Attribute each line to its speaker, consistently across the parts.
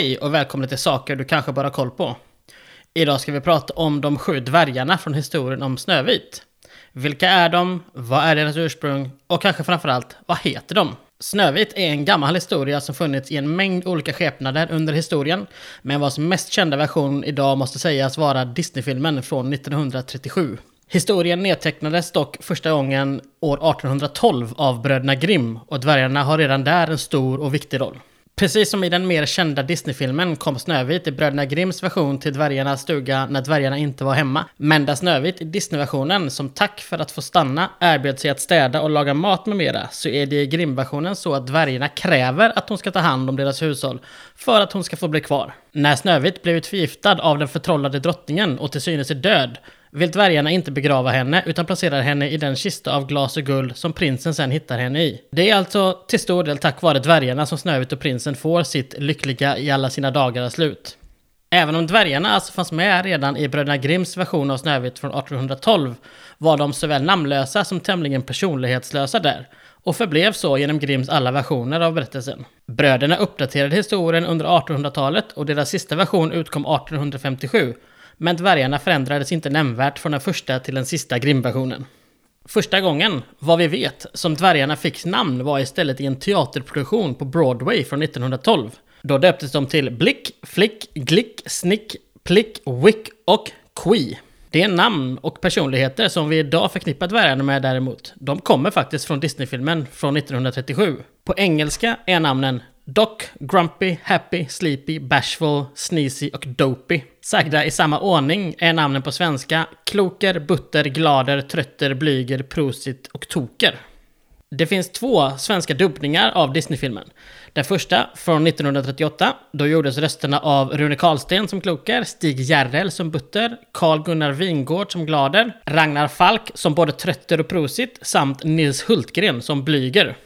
Speaker 1: Hej och välkomna till saker du kanske bara har koll på. Idag ska vi prata om de sju dvärgarna från historien om Snövit. Vilka är de? Vad är deras ursprung? Och kanske framförallt, vad heter de? Snövit är en gammal historia som funnits i en mängd olika skepnader under historien, men vars mest kända version idag måste sägas vara Disneyfilmen från 1937. Historien nedtecknades dock första gången år 1812 av bröderna Grimm och dvärgarna har redan där en stor och viktig roll. Precis som i den mer kända Disney-filmen kom Snövit i Bröderna Grimms version till dvärgarnas stuga när dvärgarna inte var hemma. Men där Snövit i Disney-versionen, som tack för att få stanna, erbjöd sig att städa och laga mat med mera, så är det i Grimm-versionen så att dvärgarna kräver att hon ska ta hand om deras hushåll för att hon ska få bli kvar. När Snövit blivit förgiftad av den förtrollade drottningen och till synes är död, vill dvärgarna inte begrava henne utan placerar henne i den kista av glas och guld som prinsen sen hittar henne i. Det är alltså till stor del tack vare dvärgarna som Snövit och prinsen får sitt lyckliga i alla sina dagar slut. Även om dvärgarna alltså fanns med redan i Bröderna Grimms version av Snövit från 1812 var de såväl namnlösa som tämligen personlighetslösa där och förblev så genom Grimms alla versioner av berättelsen. Bröderna uppdaterade historien under 1800-talet och deras sista version utkom 1857 men dvärgarna förändrades inte nämnvärt från den första till den sista Grimm-versionen. Första gången, vad vi vet, som dvärgarna fick namn var istället i en teaterproduktion på Broadway från 1912. Då döptes de till Blick, Flick, Glick, Snick, Plick, Wick och Quee. Det är namn och personligheter som vi idag förknippar dvärgarna med däremot. De kommer faktiskt från Disneyfilmen från 1937. På engelska är namnen Doc, Grumpy, Happy, Sleepy, Bashful, Sneezy och Dopey. Sagda i samma ordning är namnen på svenska Kloker, Butter, Glader, Trötter, Blyger, Prosit och Toker. Det finns två svenska dubbningar av Disneyfilmen. Den första från 1938, då gjordes rösterna av Rune Karlsten som Kloker, Stig Järrel som Butter, Carl Gunnar Wingård som Glader, Ragnar Falk som både Trötter och Prosit samt Nils Hultgren som Blyger.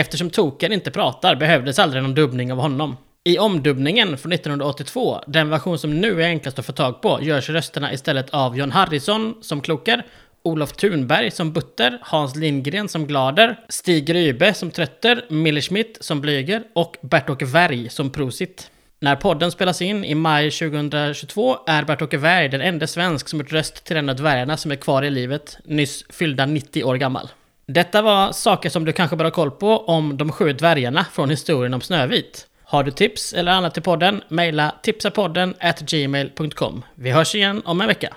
Speaker 1: Eftersom token inte pratar behövdes aldrig någon dubbning av honom. I omdubbningen från 1982, den version som nu är enklast att få tag på, görs rösterna istället av John Harrison som Kloker, Olof Thunberg som Butter, Hans Lindgren som Glader, Stig Rybe som Trötter, Mille Schmidt som Blyger och Bert-Åke Werg som Prosit. När podden spelas in i maj 2022 är Bert-Åke Werg den enda svensk som gjort röst till en av dvärgarna som är kvar i livet, nyss fyllda 90 år gammal. Detta var saker som du kanske bör ha koll på om de sju dvärgarna från historien om Snövit. Har du tips eller annat till podden, mejla tipsapodden at gmail.com. Vi hörs igen om en vecka.